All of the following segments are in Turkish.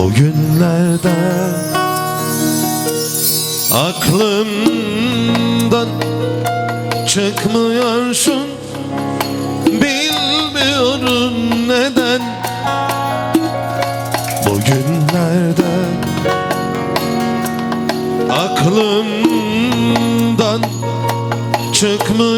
O günlerde aklımdan çıkmıyorsun. Bilmiyorum neden. Bugünlerde aklımdan çıkmıyorsun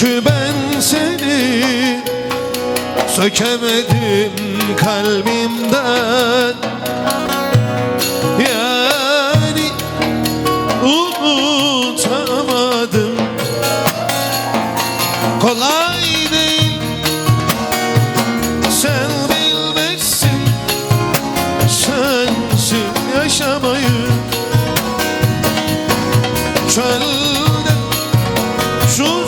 Çünkü ben seni sökemedim kalbimden. Yani unutamadım. Kolay değil. Sen bilmezsin. Sensin yaşamayı. Çölde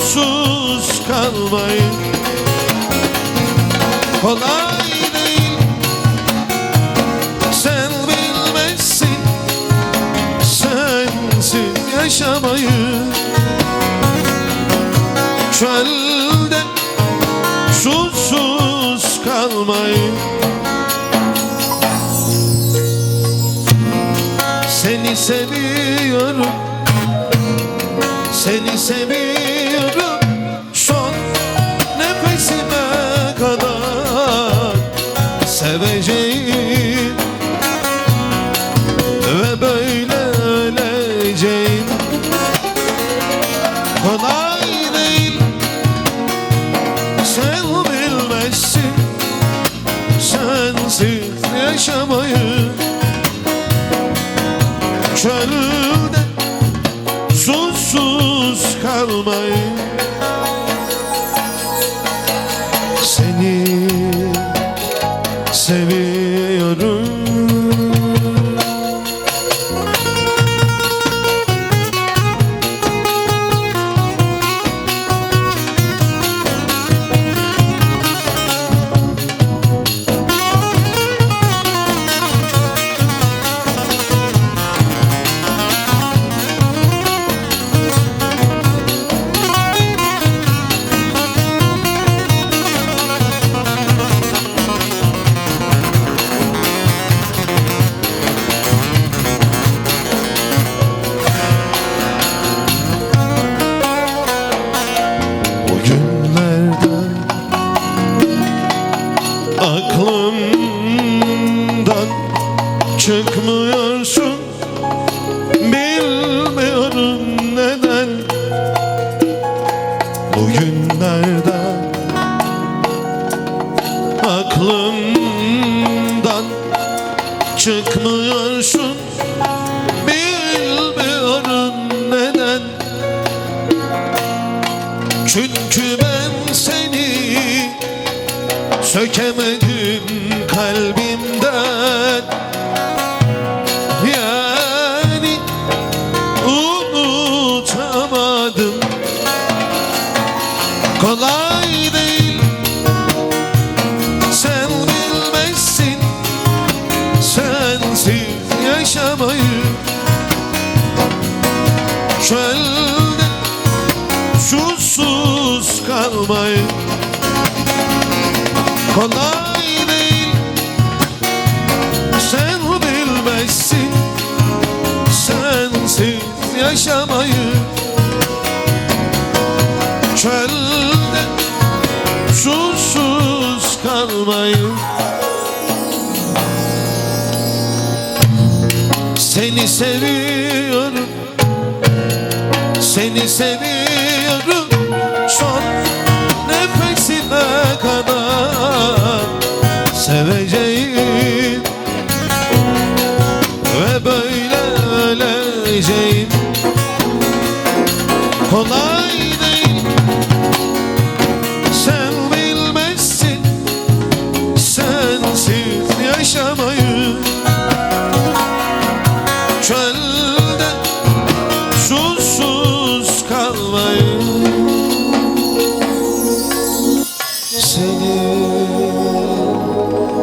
susuz kalmayı Kolay değil. Sen bilmezsin. Sensin yaşamayı. Çölde susuz kalmayı. Seni seviyorum. Seni seviyorum Sensiz yaşamayı Çölde susuz kalmayı aklımdan çıkmıyorsun. Bilmiyorum neden. Bugünlerde aklımdan çıkmıyorsun. Bilmiyorum neden. Çünkü ben sökemedim kalbimden. Yani unutamadım. Kolay değil. Sen bilmezsin. Sensiz yaşamayı. Çölde susuz kalmayı Kolay değil. Sen bilmezsin. Sensiz yaşamayı. Çölde susuz kalmayı. Seni seviyorum. Seni seviyorum. Son nefesime kadar Seveceğim. Ve böyle öleceğim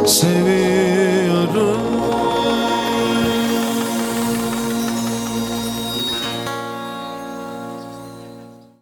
Seviyorum